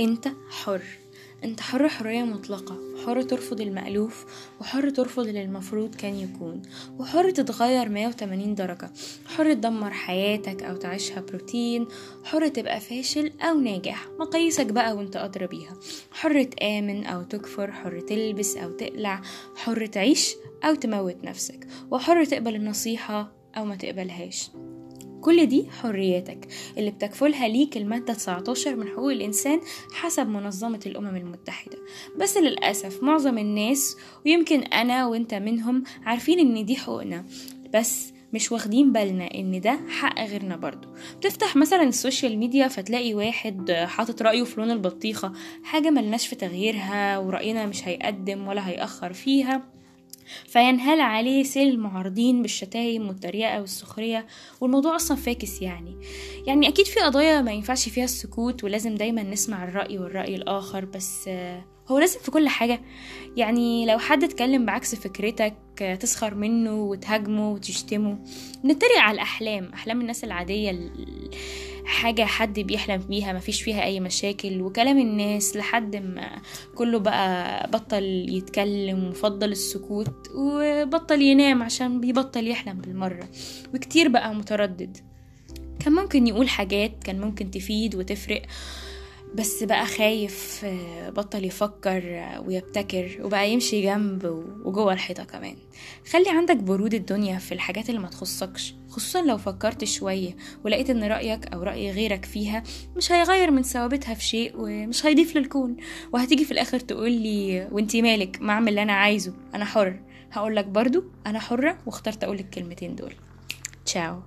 انت حر. انت حر حرية مطلقة. حر ترفض المألوف وحر ترفض اللي المفروض كان يكون. وحر تتغير 180 درجة. حر تدمر حياتك أو تعيشها بروتين. حر تبقى فاشل أو ناجح مقاييسك بقى وانت أدرى بيها. حر تآمن أو تكفر حر تلبس أو تقلع. حر تعيش أو تموت نفسك. وحر تقبل النصيحة أو ما تقبلهاش. كل دي حرياتك اللي بتكفلها ليك المادة 19 من حقوق الإنسان حسب منظمة الأمم المتحدة. بس للأسف معظم الناس ويمكن أنا وإنت منهم عارفين إن دي حقوقنا بس مش واخدين بالنا إن ده حق غيرنا برضو. بتفتح مثلا ال social media فتلاقي واحد حاطط رأيه في لون البطيخة حاجة ملناش في تغييرها ورأينا مش هيقدم ولا هيأخر فيها. فينهال عليه سيل المعارضين بالشتايم والتريقة والسخرية والموضوع أصلا فاكس يعني. يعني أكيد في قضايا ما ينفعش فيها السكوت ولازم دايما نسمع الرأي والرأي الآخر بس هو لازم في كل حاجة. يعني لو حد اتكلم بعكس فكرتك تسخر منه وتهاجمه وتشتمه نتريق على الأحلام أحلام الناس العادية حاجة حد بيحلم بيها مفيش فيها أي مشاكل. وكلام الناس لحد ما كله بقى بطل يتكلم وفضل السكوت وبطل ينام عشان بيبطل يحلم بالمرة. وكتير بقى متردد. كان ممكن يقول حاجات كان ممكن تفيد وتفرق. بس بقى خايف بطل يفكر ويبتكر وبقى يمشي جنب وجوه الحيطة كمان. خلي عندك برود الدنيا في الحاجات اللي ما تخصكش خصوصا لو فكرت شوية ولقيت إن رأيك أو رأي غيرك فيها مش هيغير من ثوابتها في شيء ومش هيضيف للكون. وهتيجي في الآخر تقولي وانتي مالك؟ ما أعمل اللي أنا عايزه أنا حر. هقولك برضو أنا حرة واخترت اقولك الكلمتين دول. تشاو.